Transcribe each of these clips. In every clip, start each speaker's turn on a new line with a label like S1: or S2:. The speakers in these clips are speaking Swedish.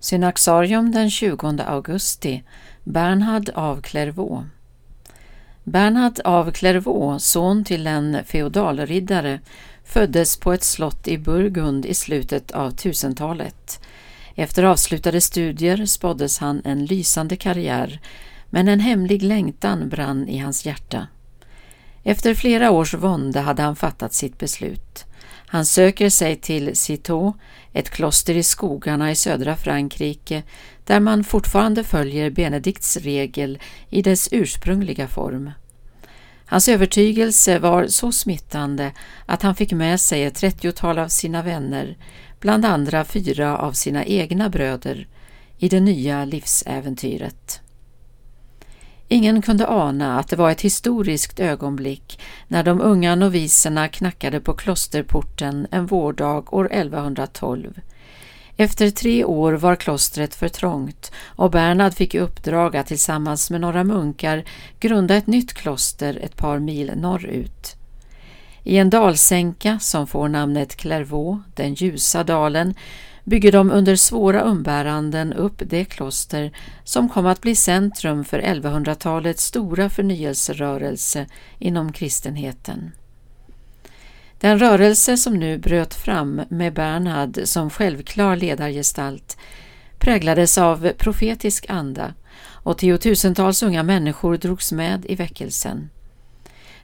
S1: Synaxarium den 20 augusti Bernhard av Clairvaux Bernhard av Clairvaux, son till en feodalriddare, föddes på ett slott i Burgund i slutet av 1000-talet. Efter avslutade studier spåddes han en lysande karriär, men en hemlig längtan brann i hans hjärta. Efter flera års vånda hade han fattat sitt beslut. Han söker sig till Citeaux, ett kloster i skogarna i södra Frankrike där man fortfarande följer Benedikts regel i dess ursprungliga form. Hans övertygelse var så smittande att han fick med sig ett trettiotal av sina vänner, bland andra fyra av sina egna bröder, i det nya livsäventyret. Ingen kunde ana att det var ett historiskt ögonblick när de unga noviserna knackade på klosterporten en vårdag år 1112. Efter tre år var klostret för trångt och Bernhard fick i uppdrag att tillsammans med några munkar grunda ett nytt kloster ett par mil norrut. I en dalsänka som får namnet Clairvaux, den ljusa dalen, bygger de under svåra umbäranden upp det kloster som kom att bli centrum för 1100-talets stora förnyelserörelse inom kristenheten. Den rörelse som nu bröt fram med Bernhard som självklar ledargestalt präglades av profetisk anda och tiotusentals unga människor drogs med i väckelsen.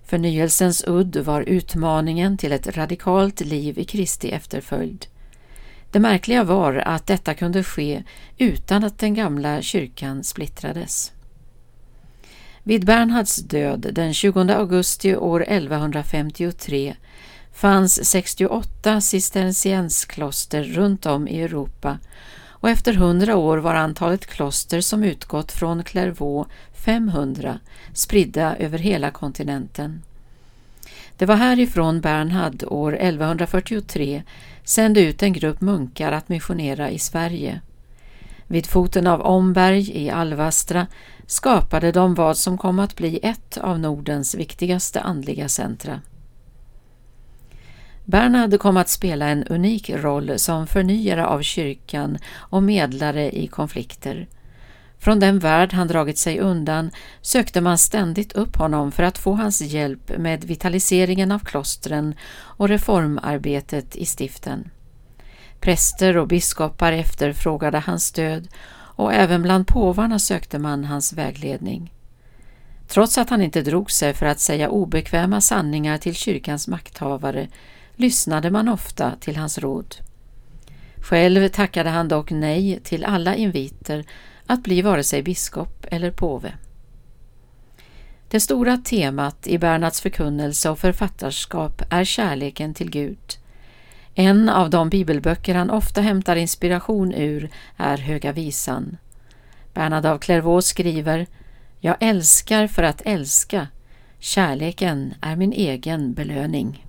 S1: Förnyelsens udd var utmaningen till ett radikalt liv i Kristi efterföljd. Det märkliga var att detta kunde ske utan att den gamla kyrkan splittrades. Vid Bernhards död den 20 augusti år 1153 fanns 68 cistercienskloster runt om i Europa och efter hundra år var antalet kloster som utgått från Clairvaux 500 spridda över hela kontinenten. Det var härifrån Bernhard år 1143 sände ut en grupp munkar att missionera i Sverige. Vid foten av Omberg i Alvastra skapade de vad som kom att bli ett av Nordens viktigaste andliga centra. Bernhard kom att spela en unik roll som förnyare av kyrkan och medlare i konflikter. Från den värld han dragit sig undan sökte man ständigt upp honom för att få hans hjälp med vitaliseringen av klostren och reformarbetet i stiften. Präster och biskopar efterfrågade hans stöd och även bland påvarna sökte man hans vägledning. Trots att han inte drog sig för att säga obekväma sanningar till kyrkans makthavare lyssnade man ofta till hans råd. Själv tackade han dock nej till alla inviter att bli vare sig biskop eller påve. Det stora temat i Bernhards förkunnelse och författarskap är kärleken till Gud. En av de bibelböcker han ofta hämtar inspiration ur är Höga visan. Bernhard av Clairvaux skriver Jag älskar för att älska. Kärleken är min egen belöning.